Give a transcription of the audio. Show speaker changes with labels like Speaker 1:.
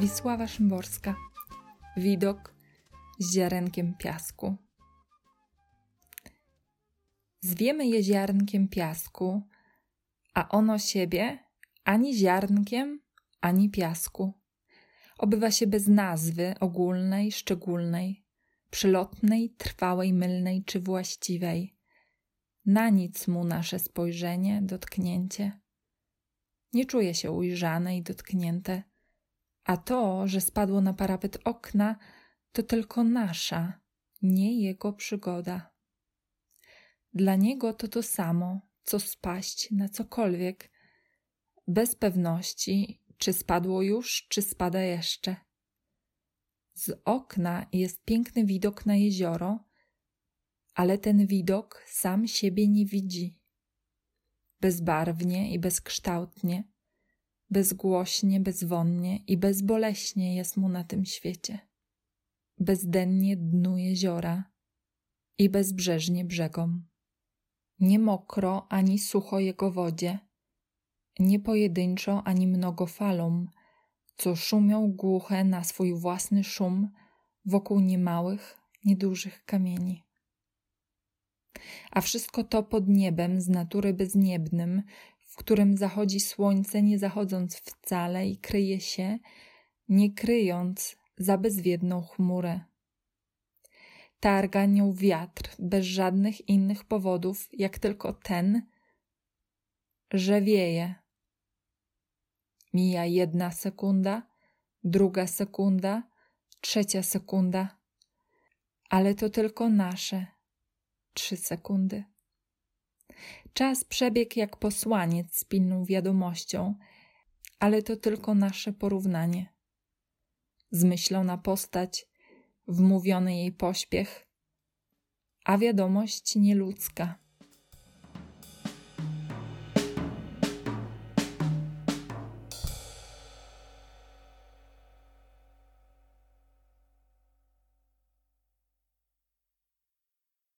Speaker 1: Wisława Szymborska. Widok z ziarenkiem piasku. Zwiemy je ziarnkiem piasku, a ono siebie ani ziarnkiem, ani piasku. Obywa się bez nazwy ogólnej, szczególnej, przylotnej, trwałej, mylnej czy właściwej. Na nic mu nasze spojrzenie, dotknięcie. Nie czuje się ujrzane i dotknięte a to, że spadło na parapet okna, to tylko nasza, nie jego przygoda. Dla niego to to samo, co spaść na cokolwiek, bez pewności, czy spadło już, czy spada jeszcze. Z okna jest piękny widok na jezioro, ale ten widok sam siebie nie widzi. Bezbarwnie i bezkształtnie bezgłośnie, bezwonnie i bezboleśnie jest mu na tym świecie. Bezdennie dnu jeziora i bezbrzeżnie brzegom. Nie mokro ani sucho jego wodzie, nie pojedynczo ani mnogo falom, co szumią głuche na swój własny szum wokół niemałych, niedużych kamieni. A wszystko to pod niebem z natury bezniebnym, w którym zachodzi słońce, nie zachodząc wcale i kryje się, nie kryjąc za bezwiedną chmurę. Targa nią wiatr bez żadnych innych powodów, jak tylko ten, że wieje. Mija jedna sekunda, druga sekunda, trzecia sekunda, ale to tylko nasze trzy sekundy. Czas przebiegł jak posłaniec z pilną wiadomością, ale to tylko nasze porównanie. Zmyślona postać, wmówiony jej pośpiech, a wiadomość nieludzka.